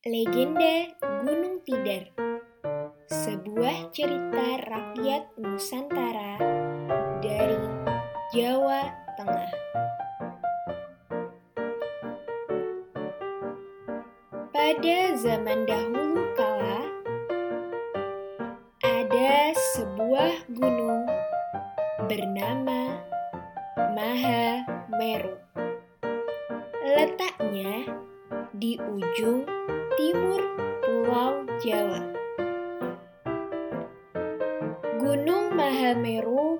Legenda Gunung Tidar. Sebuah cerita rakyat Nusantara dari Jawa Tengah. Pada zaman dahulu kala Ada sebuah gunung bernama Maha Meru Letaknya di ujung timur Pulau Jawa. Gunung Mahameru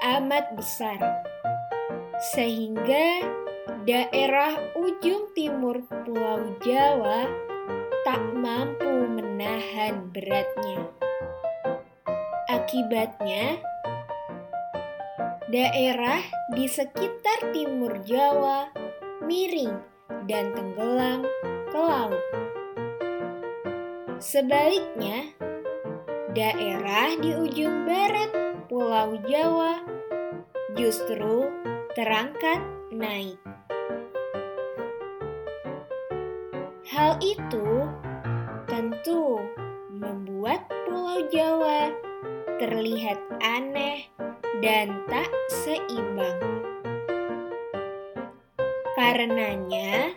amat besar, sehingga daerah ujung timur Pulau Jawa tak mampu menahan beratnya. Akibatnya, daerah di sekitar timur Jawa miring dan tenggelam ke laut. Sebaliknya, daerah di ujung barat Pulau Jawa justru terangkat naik. Hal itu tentu membuat Pulau Jawa terlihat aneh dan tak seimbang. Karenanya,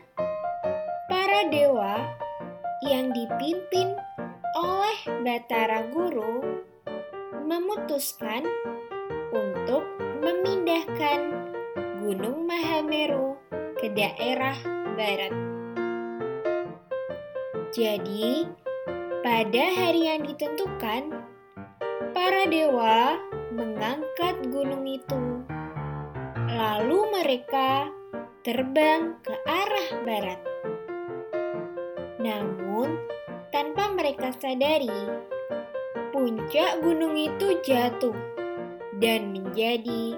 para dewa yang dipimpin oleh Batara Guru memutuskan untuk memindahkan Gunung Mahameru ke daerah barat. Jadi, pada hari yang ditentukan, para dewa mengangkat gunung itu. Lalu mereka terbang ke arah barat. Namun, tanpa mereka sadari, puncak gunung itu jatuh dan menjadi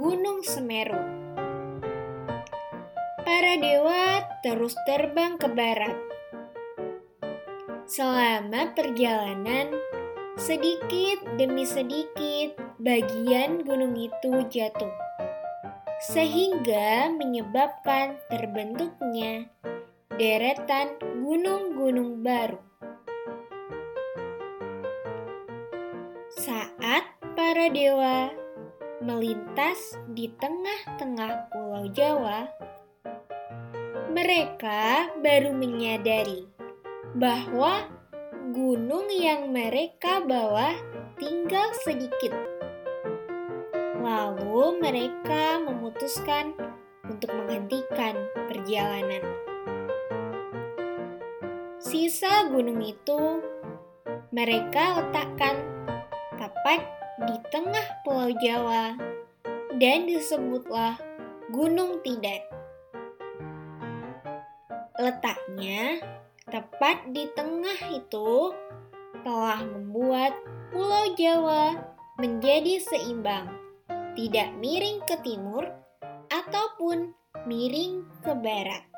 Gunung Semeru. Para dewa terus terbang ke barat. Selama perjalanan, sedikit demi sedikit bagian gunung itu jatuh, sehingga menyebabkan terbentuknya deretan gunung-gunung baru. Saat para dewa melintas di tengah-tengah Pulau Jawa, mereka baru menyadari bahwa gunung yang mereka bawa tinggal sedikit. Lalu mereka memutuskan untuk menghentikan perjalanan. Sisa gunung itu mereka letakkan tepat di tengah Pulau Jawa dan disebutlah Gunung Tidar. Letaknya tepat di tengah itu telah membuat Pulau Jawa menjadi seimbang, tidak miring ke timur ataupun miring ke barat.